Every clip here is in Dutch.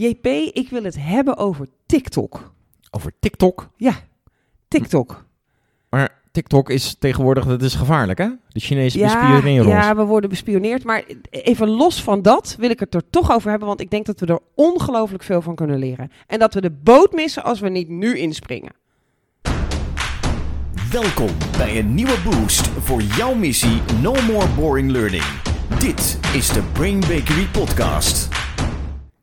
JP, ik wil het hebben over TikTok. Over TikTok. Ja, TikTok. Maar TikTok is tegenwoordig, dat is gevaarlijk hè? De Chinese Ja, bespioneren ons. ja, we worden bespioneerd. Maar even los van dat wil ik het er toch over hebben. Want ik denk dat we er ongelooflijk veel van kunnen leren. En dat we de boot missen als we niet nu inspringen. Welkom bij een nieuwe boost voor jouw missie No More Boring Learning. Dit is de Brain Bakery Podcast.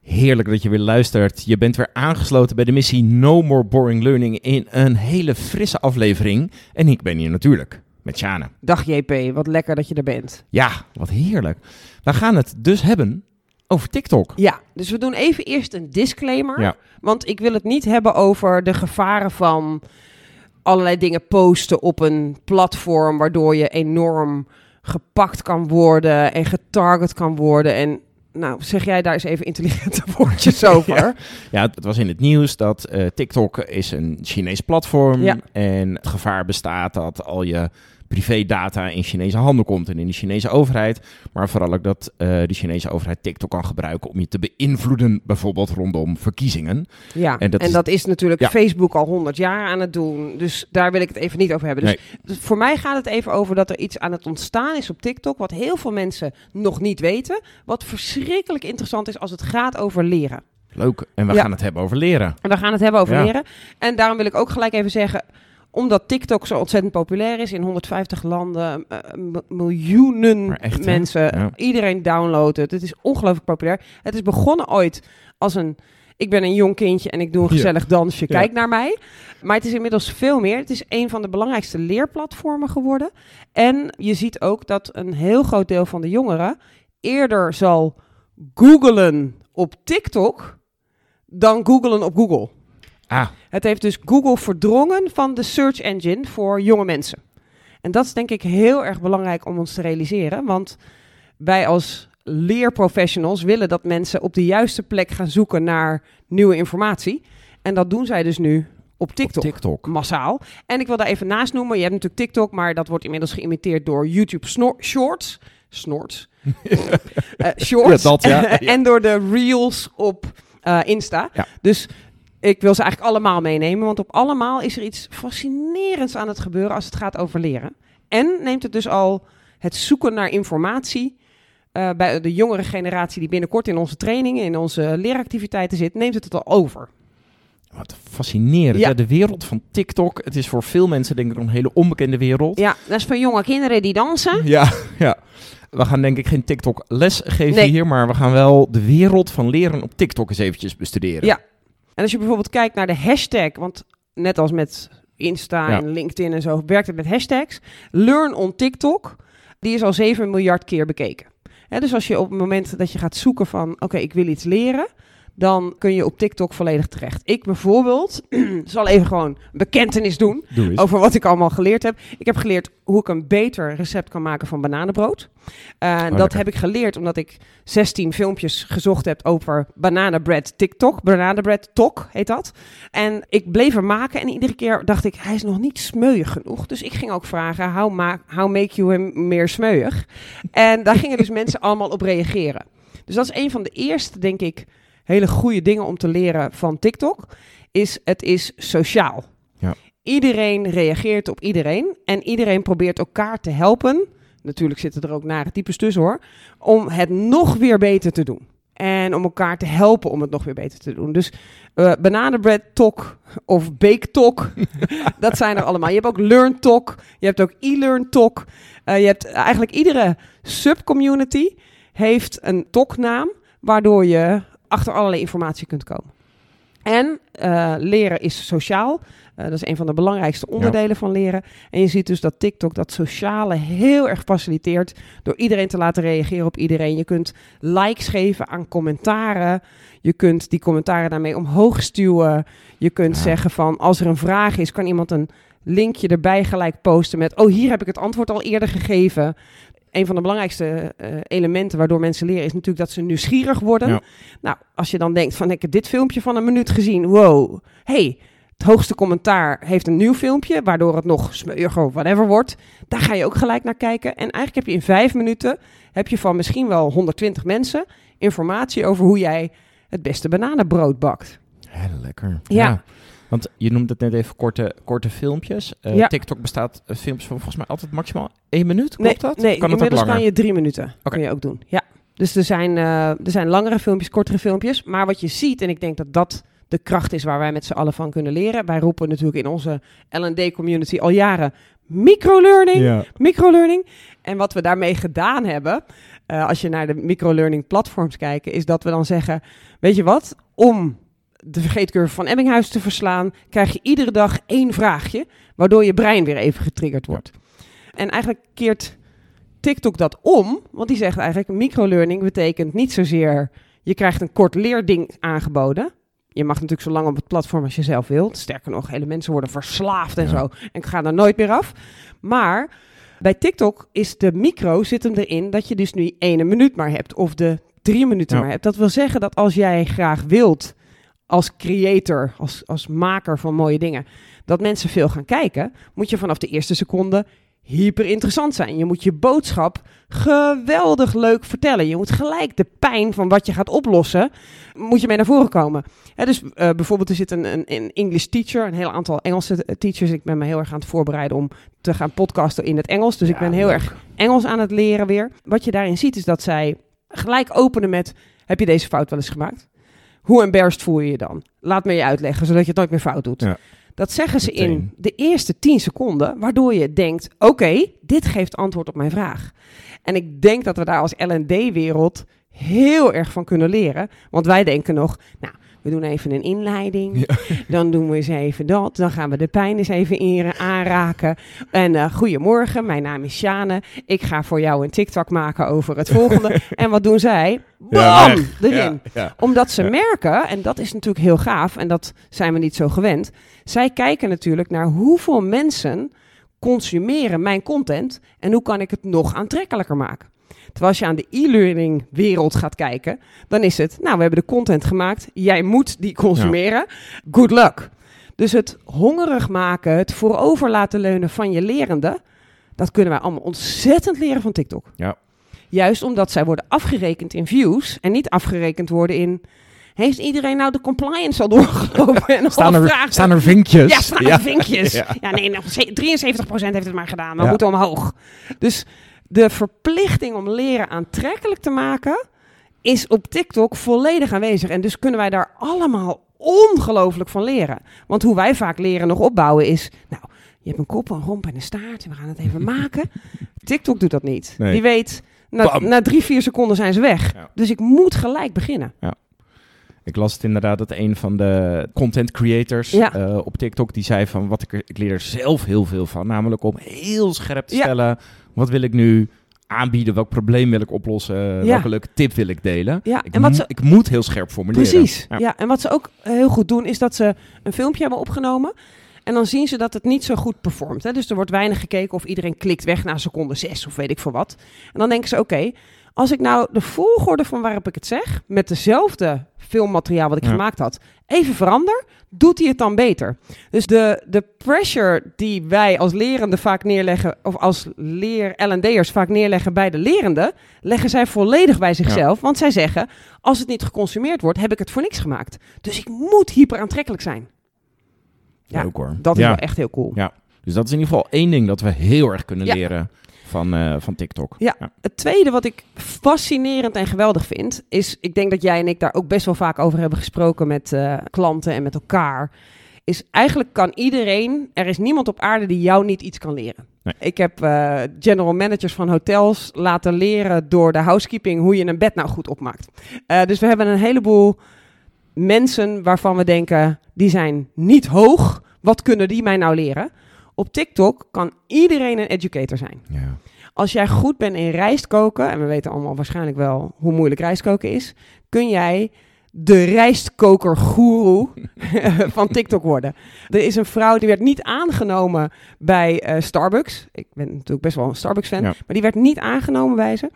Heerlijk dat je weer luistert. Je bent weer aangesloten bij de missie No More Boring Learning in een hele frisse aflevering. En ik ben hier natuurlijk met Sjane. Dag JP, wat lekker dat je er bent. Ja, wat heerlijk. We gaan het dus hebben over TikTok. Ja, dus we doen even eerst een disclaimer. Ja. Want ik wil het niet hebben over de gevaren van allerlei dingen posten op een platform, waardoor je enorm gepakt kan worden en getarget kan worden. En nou, zeg jij daar eens even intelligente woordjes over. Ja. Ja, het was in het nieuws dat eh, TikTok is een Chinees platform Ja. en het gevaar bestaat dat al je privédata in Chinese handen komt en in de Chinese overheid. Maar vooral ook dat eh, de Chinese overheid TikTok kan gebruiken om je te beïnvloeden, bijvoorbeeld rondom verkiezingen. Ja, En en dat dat, is- is, natuurlijk Ja. Facebook al 100 jaar aan het doen. Dus daar wil ik het even niet over hebben. Dus, dus voor mij gaat het even over dat er iets aan het ontstaan is op TikTok. Wat heel veel mensen nog niet weten. Wat verschrikkelijk interessant is als het gaat over leren. Leuk. En we Ja. gaan het hebben over leren. En we gaan het hebben over Ja. leren. En daarom wil ik ook gelijk even zeggen. Omdat TikTok zo ontzettend populair is in 150 landen, eh, m- miljoenen echt, mensen, Ja. iedereen downloadt het. Het is ongelooflijk populair. Het is begonnen ooit als een, ik ben een jong kindje en ik doe een Ja. gezellig dansje, Ja. kijk naar mij. Maar het is inmiddels veel meer. Het is een van de belangrijkste leerplatformen geworden. En je ziet ook dat een heel groot deel van de jongeren eerder zal googelen op TikTok dan googelen op Google. Ah, Het heeft dus Google verdrongen van de search engine voor jonge mensen. En dat is denk ik heel erg belangrijk om ons te realiseren. Want wij als leerprofessionals willen dat mensen op de juiste plek gaan zoeken naar nieuwe informatie. En dat doen zij dus nu op TikTok. TikTok. Massaal. En ik wil daar even naast noemen. Je hebt natuurlijk TikTok, maar dat wordt inmiddels geïmiteerd door YouTube snor- Shorts. Snorts. Eh, shorts. Ja, dat, ja. en door de Reels op eh, Insta. Ja. Dus ik wil ze eigenlijk allemaal meenemen. Want op allemaal is er iets fascinerends aan het gebeuren als het gaat over leren. En neemt het dus al het zoeken naar informatie. eh, bij de jongere generatie die binnenkort in onze trainingen, in onze leeractiviteiten zit, neemt het het al over. Wat fascinerend. Ja. De wereld van TikTok. Het is voor veel mensen denk ik een hele onbekende wereld. Ja, dat is voor jonge kinderen die dansen. Ja, ja. We gaan denk ik geen TikTok les geven Nee. hier, maar we gaan wel de wereld van leren op TikTok eens eventjes bestuderen. Ja. En als je bijvoorbeeld kijkt naar de hashtag, want net als met Insta Ja. en LinkedIn en zo, werkt het met hashtags. Learn on TikTok, die is al 7 miljard keer bekeken. Dus als je op het moment dat je gaat zoeken van, oké, ik wil iets leren, dan kun je op TikTok volledig terecht. Ik bijvoorbeeld zal even gewoon een bekentenis doen over wat ik allemaal geleerd heb. Ik heb geleerd hoe ik een beter recept kan maken van bananenbrood. Uh, dat heb ik geleerd omdat ik 16 filmpjes gezocht heb over bananenbread TikTok. Bananenbread Tok heet dat. En ik bleef er maken en iedere keer dacht ik, hij is nog niet smeuig genoeg. Dus ik ging ook vragen, how, ma how make you him meer smeuig? En daar gingen dus mensen allemaal op reageren. Dus dat is een van de eerste, denk ik, hele goede dingen om te leren van TikTok. Is het is sociaal. Ja. Iedereen reageert op iedereen en iedereen probeert elkaar te helpen. Natuurlijk zitten er ook nare types tussen hoor. Om het nog weer beter te doen. En om elkaar te helpen om het nog weer beter te doen. Dus eh bananenbread talk of bake talk. dat zijn er allemaal. Je hebt ook learn talk. Je hebt ook e-learn talk. Eh, je hebt eigenlijk iedere subcommunity heeft een talknaam. Waardoor je achter allerlei informatie kunt komen. En eh, leren is sociaal. Uh, dat is een van de belangrijkste onderdelen ja. van leren. En je ziet dus dat TikTok dat sociale heel erg faciliteert. Door iedereen te laten reageren op iedereen. Je kunt likes geven aan commentaren. Je kunt die commentaren daarmee omhoog stuwen. Je kunt ja. zeggen van als er een vraag is, kan iemand een linkje erbij gelijk posten met... oh, hier heb ik het antwoord al eerder gegeven. Een van de belangrijkste uh, elementen waardoor mensen leren is natuurlijk dat ze nieuwsgierig worden. Ja. Nou, als je dan denkt van ik heb dit filmpje van een minuut gezien. Wow, hey, het hoogste commentaar heeft een nieuw filmpje, waardoor het nog smeuiger of whatever wordt. Daar ga je ook gelijk naar kijken. En eigenlijk heb je in vijf minuten, heb je van misschien wel 120 mensen informatie over hoe jij het beste bananenbrood bakt. Heel lekker. Ja. Want je noemde het net even korte, korte filmpjes. Eh, Ja. TikTok bestaat uh, filmpjes van volgens mij altijd maximaal één minuut. Klopt nee, dat? Nee, kan inmiddels langer? kan je drie minuten. Oké. Kun je ook doen. Ja. Dus er zijn, eh, er zijn langere filmpjes, kortere filmpjes. Maar wat je ziet, en ik denk dat dat de kracht is waar wij met z'n allen van kunnen leren. Wij roepen natuurlijk in onze L&D-community al jaren microlearning. Ja. microlearning. En wat we daarmee gedaan hebben, eh, als je naar de microlearning platforms kijkt, is dat we dan zeggen, weet je wat, om de vergeetcurve van Ebbinghuis te verslaan, krijg je iedere dag één vraagje, waardoor je brein weer even getriggerd wordt. En eigenlijk keert TikTok dat om, want die zegt eigenlijk, microlearning betekent niet zozeer, je krijgt een kort leerding aangeboden. Je mag natuurlijk zo lang op het platform als je zelf wilt. Sterker nog, hele mensen worden verslaafd en Ja. zo. En gaan er nooit meer af. Maar bij TikTok is de micro zit hem erin dat je dus nu ene minuut maar hebt. Of de drie minuten Ja. maar hebt. Dat wil zeggen dat als jij graag wilt als creator, als, als maker van mooie dingen, dat mensen veel gaan kijken, moet je vanaf de eerste seconde hyper interessant zijn. Je moet je boodschap geweldig leuk vertellen. Je moet gelijk de pijn van wat je gaat oplossen, moet je mee naar voren komen. Dus eh, bijvoorbeeld er zit een, een, een English teacher, een heel aantal Engelse teachers. Ik ben me heel erg aan het voorbereiden om te gaan podcasten in het Engels. Dus ik ben heel leuk. erg Engels aan het leren weer. Wat je daarin ziet is dat zij gelijk openen met, heb je deze fout wel eens gemaakt? Hoe embarrassed voel je je dan? Laat me je uitleggen, zodat je het nooit meer fout doet. Ja. Dat zeggen ze in de eerste 10 seconden, waardoor je denkt: oké, dit geeft antwoord op mijn vraag. En ik denk dat we daar als LD-wereld heel erg van kunnen leren. Want wij denken nog: nou, we doen even een inleiding. Dan doen we eens even dat. Dan gaan we de pijn eens even aanraken. En eh, goedemorgen, mijn naam is Sjane. Ik ga voor jou een TikTok maken over het volgende. en wat doen zij? Bam! erin omdat ze merken, en dat is natuurlijk heel gaaf, en dat zijn we niet zo gewend. Zij kijken natuurlijk naar hoeveel mensen consumeren mijn content en hoe kan ik het nog aantrekkelijker maken. Terwijl als je aan de e-learning wereld gaat kijken, dan is het, nou, we hebben de content gemaakt, jij moet die consumeren. Good luck. Dus het hongerig maken, het voorover laten leunen van je lerende, dat kunnen wij allemaal ontzettend leren van TikTok. Ja. Juist omdat zij worden afgerekend in views en niet afgerekend worden in. Heeft iedereen nou de compliance al doorgelopen? En Staan, er, vragen? staan er vinkjes? Ja, staan er vinkjes. Ja. Nee, nog ze- 73% heeft het maar gedaan. Maar moeten omhoog. Dus de verplichting om leren aantrekkelijk te maken is op TikTok volledig aanwezig. En dus kunnen wij daar allemaal ongelooflijk van leren. Want hoe wij vaak leren nog opbouwen is... Nou, je hebt een kop, een romp en een staart. En we gaan het even maken. TikTok doet dat niet. Nee. Die weet... Na, na drie, vier seconden zijn ze weg. Ja. Dus ik moet gelijk beginnen. Ik las het inderdaad dat een van de content creators Ja. eh, op TikTok die zei van wat ik, ik leer er zelf heel veel van, namelijk om heel scherp te Ja. stellen wat wil ik nu aanbieden, welk probleem wil ik oplossen, welke leuke tip wil ik delen. Ja, Ik, en wat ze, ik moet heel scherp formuleren. Precies. Ja. En wat ze ook heel goed doen, is dat ze een filmpje hebben opgenomen. En dan zien ze dat het niet zo goed performt. Hè? Dus er wordt weinig gekeken of iedereen klikt weg na seconde 6 of weet ik veel wat. En dan denken ze: oké, als ik nou de volgorde van waarop ik het zeg, met dezelfde filmmateriaal wat ik Ja. gemaakt had, even verander, doet hij het dan beter. Dus de, de pressure die wij als lerende vaak neerleggen, of als leer L&D'ers vaak neerleggen bij de lerende, leggen zij volledig bij zichzelf. Want zij zeggen, als het niet geconsumeerd wordt, heb ik het voor niks gemaakt. Dus ik moet hyper aantrekkelijk zijn. Ja, Leuk hoor. Dat is Ja. wel echt heel cool. Ja. Dus dat is in ieder geval één ding dat we heel erg kunnen leren van, eh, van TikTok. Ja. Het tweede wat ik fascinerend en geweldig vind, is, ik denk dat jij en ik daar ook best wel vaak over hebben gesproken met eh, klanten en met elkaar, is eigenlijk kan iedereen, er is niemand op aarde die jou niet iets kan leren. Nee. Ik heb eh, general managers van hotels laten leren door de housekeeping hoe je een bed nou goed opmaakt. Dus we hebben een heleboel mensen waarvan we denken, die zijn niet hoog. Wat kunnen die mij nou leren? Op TikTok kan iedereen een educator zijn. Ja. Als jij goed bent in rijst koken, en we weten allemaal waarschijnlijk wel hoe moeilijk rijst koken is, kun jij de rijstkoker-goeroe van TikTok worden. Er is een vrouw die werd niet aangenomen bij eh, Starbucks. Ik ben natuurlijk best wel een Starbucks-fan, Ja. maar die werd niet aangenomen bij ze.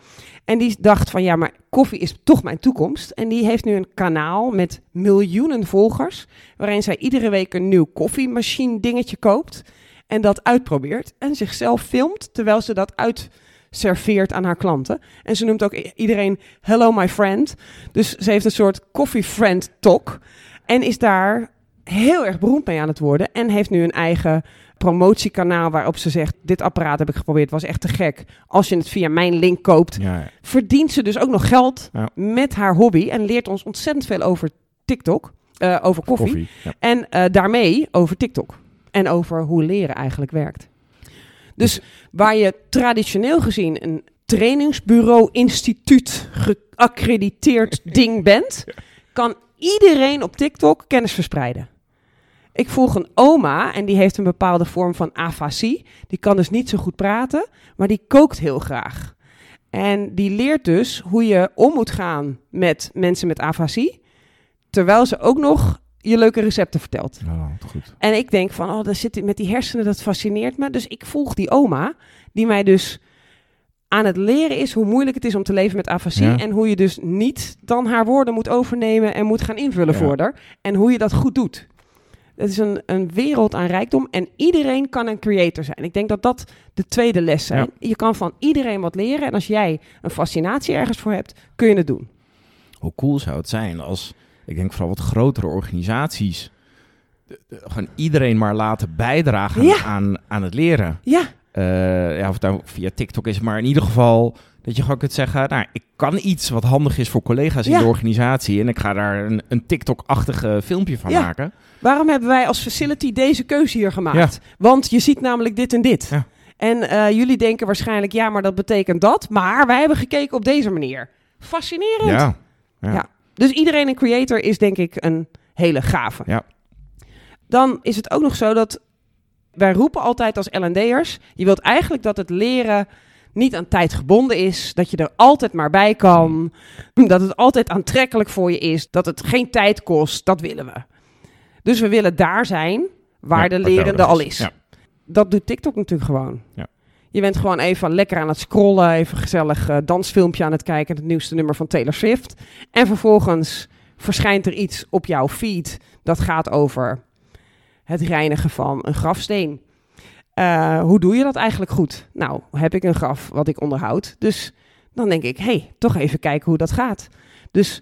En die dacht van ja, maar koffie is toch mijn toekomst. En die heeft nu een kanaal met miljoenen volgers, waarin zij iedere week een nieuw koffiemachine dingetje koopt en dat uitprobeert en zichzelf filmt terwijl ze dat serveert aan haar klanten. En ze noemt ook iedereen hello my friend. Dus ze heeft een soort coffee friend talk. En is daar heel erg beroemd mee aan het worden. En heeft nu een eigen promotiekanaal waarop ze zegt... dit apparaat heb ik geprobeerd, was echt te gek. Als je het via mijn link koopt, Ja, ja. verdient ze dus ook nog geld Ja. met haar hobby. En leert ons ontzettend veel over TikTok, eh, over koffie. En eh, daarmee over TikTok. En over hoe leren eigenlijk werkt. Dus waar je traditioneel gezien een trainingsbureau, instituut, geaccrediteerd ding bent, kan iedereen op TikTok kennis verspreiden. Ik volg een oma en die heeft een bepaalde vorm van afasie. Die kan dus niet zo goed praten, maar die kookt heel graag. En die leert dus hoe je om moet gaan met mensen met afasie, terwijl ze ook nog je leuke recepten vertelt. Oh, goed. En ik denk van, oh, daar zit met die hersenen, dat fascineert me. Dus ik volg die oma, die mij dus aan het leren is hoe moeilijk het is om te leven met afasie. Ja. En hoe je dus niet dan haar woorden moet overnemen en moet gaan invullen Ja. voor haar. En hoe je dat goed doet. Het is een, een wereld aan rijkdom en iedereen kan een creator zijn. Ik denk dat dat de tweede les zijn. Je kan van iedereen wat leren en als jij een fascinatie ergens voor hebt, kun je het doen. Hoe cool zou het zijn als, ik denk vooral wat grotere organisaties, gewoon iedereen maar laten bijdragen Ja. aan, aan het leren. Ja, Eh, ja, of het nou via TikTok is, maar in ieder geval dat je gewoon kunt zeggen, nou, ik kan iets wat handig is voor collega's in de organisatie en ik ga daar een, een TikTok-achtige filmpje van Ja. maken. Waarom hebben wij als facility deze keuze hier gemaakt? Want je ziet namelijk dit en dit. En eh, jullie denken waarschijnlijk, ja, maar dat betekent dat. Maar wij hebben gekeken op deze manier. Fascinerend. Ja. Ja. Dus iedereen een creator is denk ik een hele gave. Ja. Dan is het ook nog zo dat wij roepen altijd als L&D'ers... je wilt eigenlijk dat het leren niet aan tijd gebonden is. Dat je er altijd maar bij kan. Dat het altijd aantrekkelijk voor je is. Dat het geen tijd kost. Dat willen we. Dus we willen daar zijn waar Ja, de lerende al is. is. Ja. Dat doet TikTok natuurlijk gewoon. Ja. Je bent gewoon even lekker aan het scrollen, even gezellig eh, dansfilmpje aan het kijken, het nieuwste nummer van Taylor Swift. En vervolgens verschijnt er iets op jouw feed dat gaat over het reinigen van een grafsteen. Eh, hoe doe je dat eigenlijk goed? Nou, heb ik een graf wat ik onderhoud. Dus dan denk ik, hé, hey, toch even kijken hoe dat gaat. Dus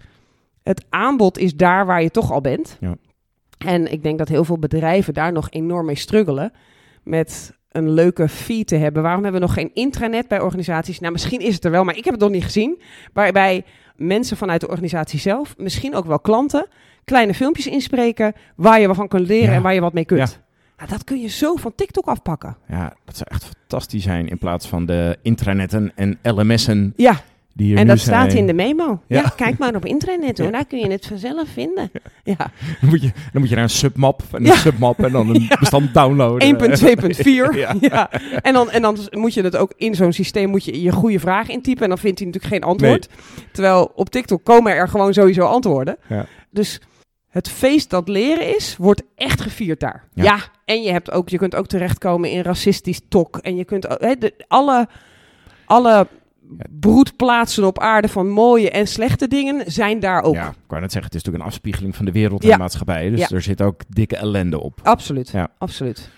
het aanbod is daar waar je toch al bent. Ja. En ik denk dat heel veel bedrijven daar nog enorm mee struggelen. Met een leuke feed te hebben. Waarom hebben we nog geen intranet bij organisaties? Nou, misschien is het er wel, maar ik heb het nog niet gezien. Waarbij mensen vanuit de organisatie zelf, misschien ook wel klanten, kleine filmpjes inspreken waar je wat van kunt leren Ja. en waar je wat mee kunt. Nou, dat kun je zo van TikTok afpakken. Ja, dat zou echt fantastisch zijn in plaats van de intranetten en LMS'en Ja, die en dat zijn. staat in de memo. Ja, Ja. kijk maar op internet hoor, daar kun je het vanzelf vinden. Ja, Dan moet je, dan moet je naar een submap, en een submap en dan een bestand downloaden. 1.2.4. Ja. ja. En, dan, en dan moet je het ook in zo'n systeem moet je je goede vraag intypen en dan vindt hij natuurlijk geen antwoord. Terwijl op TikTok komen er gewoon sowieso antwoorden. Ja. Dus het feest dat leren is, wordt echt gevierd daar. Ja. En je, hebt ook, je kunt ook terechtkomen in racistisch tok. En je kunt hè, de, alle, alle broedplaatsen op aarde van mooie en slechte dingen zijn daar ook. Ja, ik wou net zeggen, het is natuurlijk een afspiegeling van de wereld en Ja. de maatschappij. Dus Ja. er zit ook dikke ellende op. Absoluut, Ja. absoluut.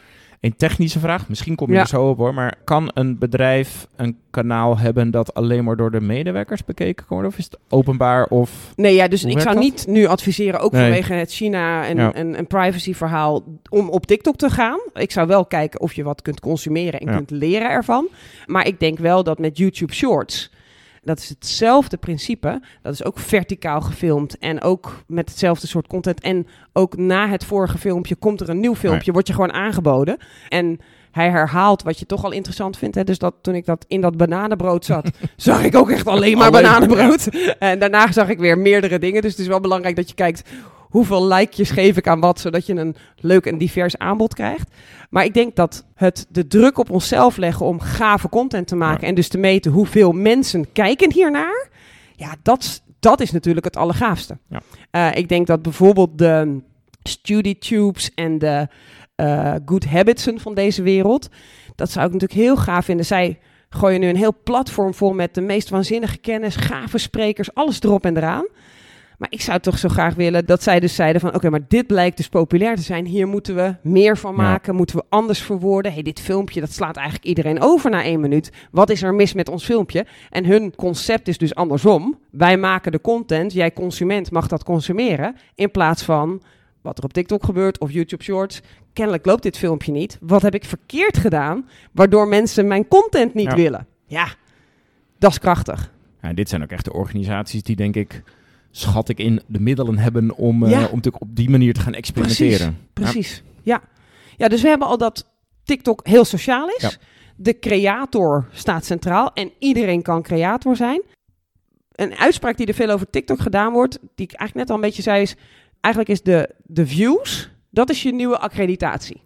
Een technische vraag, misschien kom je Ja. er zo op hoor, maar kan een bedrijf een kanaal hebben dat alleen maar door de medewerkers bekeken kan worden? Of is het openbaar of... Nee, ja, dus ik zou dat? niet nu adviseren, ook Nee. vanwege het China en, Ja. en, en privacy verhaal, om op TikTok te gaan. Ik zou wel kijken of je wat kunt consumeren en Ja. kunt leren ervan. Maar ik denk wel dat met YouTube Shorts, dat is hetzelfde principe. Dat is ook verticaal gefilmd en ook met hetzelfde soort content. En ook na het vorige filmpje komt er een nieuw filmpje, wordt je gewoon aangeboden. En hij herhaalt wat je toch al interessant vindt. Hè? Dus dat, toen ik dat in dat bananenbrood zat, zag ik ook echt alleen maar Alleen, bananenbrood. En daarna zag ik weer meerdere dingen. Dus het is wel belangrijk dat je kijkt hoeveel likejes geef ik aan wat, zodat je een leuk en divers aanbod krijgt. Maar ik denk dat het de druk op onszelf leggen om gave content te maken Ja. en dus te meten hoeveel mensen kijken hiernaar, ja, dat, dat is natuurlijk het allergaafste. Ja. Eh, ik denk dat bijvoorbeeld de StudyTubes en de eh, Good Habitsen van deze wereld, dat zou ik natuurlijk heel gaaf vinden. Zij gooien nu een heel platform vol met de meest waanzinnige kennis, gave sprekers, alles erop en eraan. Maar ik zou toch zo graag willen dat zij dus zeiden van... oké, maar dit blijkt dus populair te zijn. Hier moeten we meer van Ja. maken. Moeten we anders verwoorden. hey, dit filmpje, dat slaat eigenlijk iedereen over na één minuut. Wat is er mis met ons filmpje? En hun concept is dus andersom. Wij maken de content. Jij consument mag dat consumeren. In plaats van wat er op TikTok gebeurt of YouTube Shorts. Kennelijk loopt dit filmpje niet. Wat heb ik verkeerd gedaan? Waardoor mensen mijn content niet Ja. willen. Ja, dat is krachtig. Ja, dit zijn ook echt de organisaties die, denk ik, schat ik in, de middelen hebben om, eh, Ja. om natuurlijk op die manier te gaan experimenteren. Precies. Ja. ja, dus we hebben al dat TikTok heel sociaal is. De creator staat centraal en iedereen kan creator zijn. Een uitspraak die er veel over TikTok gedaan wordt, die ik eigenlijk net al een beetje zei, is eigenlijk is de, de views, dat is je nieuwe accreditatie.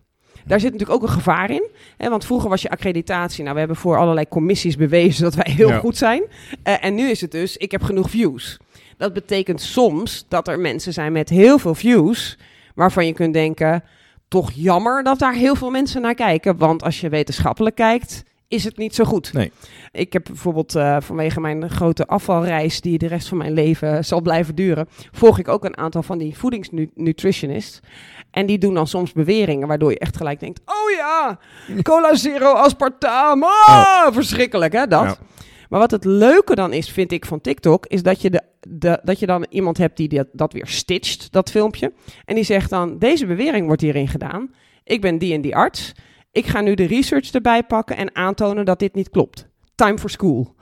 Daar zit natuurlijk ook een gevaar in. Hè, want vroeger was je accreditatie. Nou, we hebben voor allerlei commissies bewezen dat wij heel Ja. goed zijn. Eh, en nu is het dus, ik heb genoeg views. Dat betekent soms dat er mensen zijn met heel veel views. Waarvan je kunt denken, toch jammer dat daar heel veel mensen naar kijken. Want als je wetenschappelijk kijkt, is het niet zo goed. Nee. Ik heb bijvoorbeeld eh, vanwege mijn grote afvalreis, die de rest van mijn leven zal blijven duren, volg ik ook een aantal van die voedingsnutritionists. En die doen dan soms beweringen waardoor je echt gelijk denkt: oh ja, cola zero aspartame, ah, verschrikkelijk hè, dat. Ja. Maar wat het leuke dan is, vind ik van TikTok, is dat je, de, de, dat je dan iemand hebt die dat, dat weer stitcht, dat filmpje. En die zegt dan, deze bewering wordt hierin gedaan. Ik ben die en die arts. Ik ga nu de research erbij pakken en aantonen dat dit niet klopt. Time for school.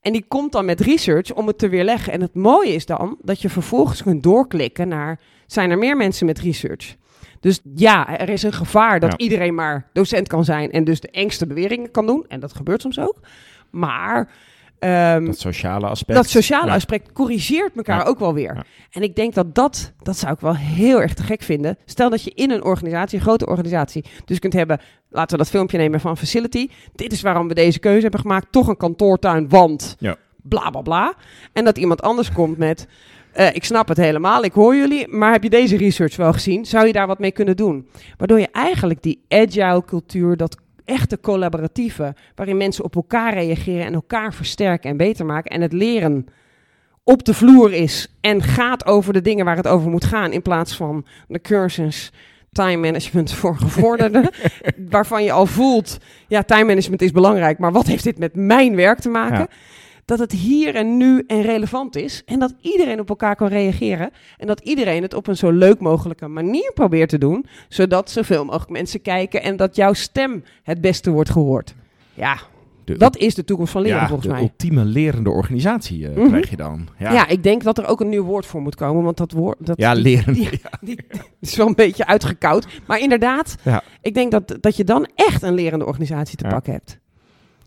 En die komt dan met research om het te weerleggen. En het mooie is dan dat je vervolgens kunt doorklikken naar... zijn er meer mensen met research? Dus ja, er is een gevaar dat Ja. iedereen maar docent kan zijn... en dus de engste beweringen kan doen. En dat gebeurt soms ook. Maar ehm, Dat sociale aspect. dat sociale Ja. aspect corrigeert elkaar Ja. ook wel weer. Ja. En ik denk dat dat, dat zou ik wel heel erg te gek vinden. Stel dat je in een organisatie, een grote organisatie, dus kunt hebben, laten we dat filmpje nemen van Facility. Dit is waarom we deze keuze hebben gemaakt. Toch een kantoortuin, want Ja. bla bla bla. En dat iemand anders komt met, eh, ik snap het helemaal, ik hoor jullie, maar heb je deze research wel gezien? Zou je daar wat mee kunnen doen? Waardoor je eigenlijk die agile cultuur, dat echte collaboratieve, waarin mensen op elkaar reageren en elkaar versterken en beter maken en het leren op de vloer is en gaat over de dingen waar het over moet gaan in plaats van de cursus time management voor gevorderden, waarvan je al voelt, ja, time management is belangrijk, maar wat heeft dit met mijn werk te maken? Ja. Dat het hier en nu en relevant is en dat iedereen op elkaar kan reageren en dat iedereen het op een zo leuk mogelijke manier probeert te doen, zodat zoveel mogelijk mensen kijken en dat jouw stem het beste wordt gehoord. Ja, De- dat is de toekomst van leren ja, volgens de mij. ultieme lerende organisatie eh, Mhm. krijg je dan. Ja, Ja. ik denk dat er ook een nieuw woord voor moet komen, want dat woord dat Ja, die- lerend. die- die is wel een beetje uitgekoud. Maar inderdaad, Ja. ik denk dat, dat je dan echt een lerende organisatie te pakken hebt.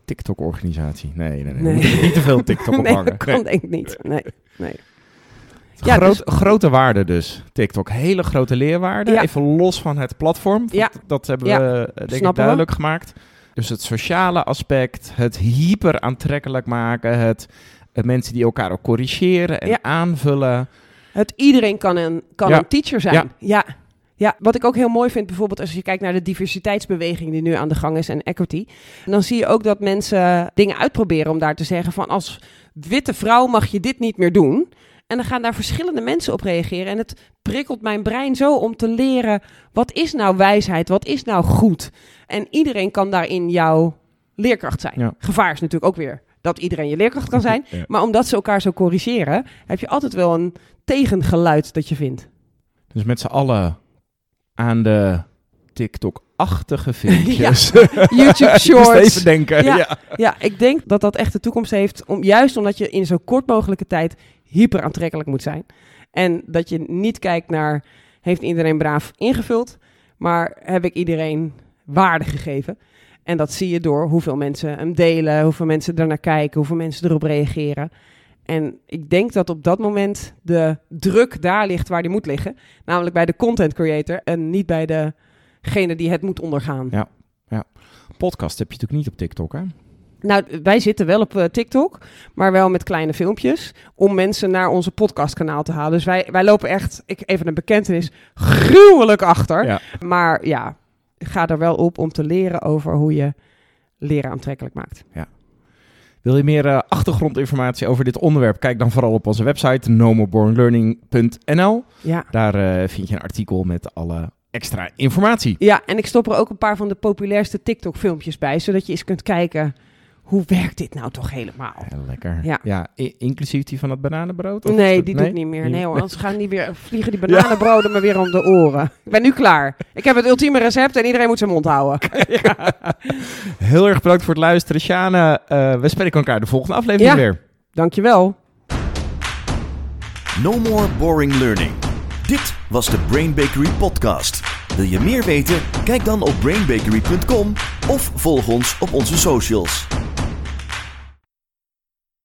TikTok-organisatie. Nee, nee, nee. Nee. We moeten niet te veel TikTok op nee, dat kan denk ik niet. Nee, nee. Ja, Groot, Grote waarde dus, TikTok. Hele grote leerwaarde. Ja. Even los van het platform. Ja. Dat, hebben Ja. we eh, denk ik we. duidelijk gemaakt. Dus het sociale aspect, het hyper aantrekkelijk maken, het, het mensen die elkaar ook corrigeren en aanvullen. Het iedereen kan een, kan een teacher zijn. Ja. Ja. wat ik ook heel mooi vind, bijvoorbeeld als je kijkt naar de diversiteitsbeweging die nu aan de gang is en equity. Dan zie je ook dat mensen dingen uitproberen om daar te zeggen van als witte vrouw mag je dit niet meer doen. En dan gaan daar verschillende mensen op reageren. En het prikkelt mijn brein zo om te leren, wat is nou wijsheid, wat is nou goed? En iedereen kan daarin jouw leerkracht zijn. Ja. Gevaar is natuurlijk ook weer dat iedereen je leerkracht kan zijn. Ja. Maar omdat ze elkaar zo corrigeren, heb je altijd wel een tegengeluid dat je vindt. Dus met z'n allen aan de TikTok-achtige filmpjes. YouTube Ik moest Shorts. even denken. Ja. Ja. Ja, ik denk dat dat echt de toekomst heeft. Om, juist omdat je in zo kort mogelijke tijd hyper aantrekkelijk moet zijn. En dat je niet kijkt naar, heeft iedereen braaf ingevuld? Maar heb ik iedereen waarde gegeven? En dat zie je door hoeveel mensen hem delen, hoeveel mensen er naar kijken, hoeveel mensen erop reageren. En ik denk dat op dat moment de druk daar ligt waar die moet liggen. Namelijk bij de content creator en niet bij degene die het moet ondergaan. Ja. Podcast heb je natuurlijk niet op TikTok, hè? Nou, wij zitten wel op eh, TikTok, maar wel met kleine filmpjes om mensen naar onze podcastkanaal te halen. Dus wij, wij lopen echt, ik, even een bekentenis, gruwelijk achter. Ja. Maar ja, ga er wel op om te leren over hoe je leren aantrekkelijk maakt. Wil je meer uh, achtergrondinformatie over dit onderwerp? Kijk dan vooral op onze website nomorebornlearning.nl. Ja. Daar uh, vind je een artikel met alle extra informatie. Ja, en ik stop er ook een paar van de populairste TikTok-filmpjes bij, zodat je eens kunt kijken hoe werkt dit nou toch helemaal? Ja, lekker. Ja. ja, inclusief die van het bananenbrood? Of nee, die doe ik niet meer. Nee hoor, anders gaan die weer, vliegen die bananenbroden me weer om de oren. Ik ben nu klaar. Ik heb het ultieme recept en iedereen moet zijn mond houden. ja. Heel erg bedankt voor het luisteren, Sjane. Uh, we spreken elkaar de volgende aflevering ja. weer. Dankjewel. No more boring learning. Dit was de Brain Bakery podcast. Wil je meer weten? Kijk dan op brainbakery.com of volg ons op onze socials.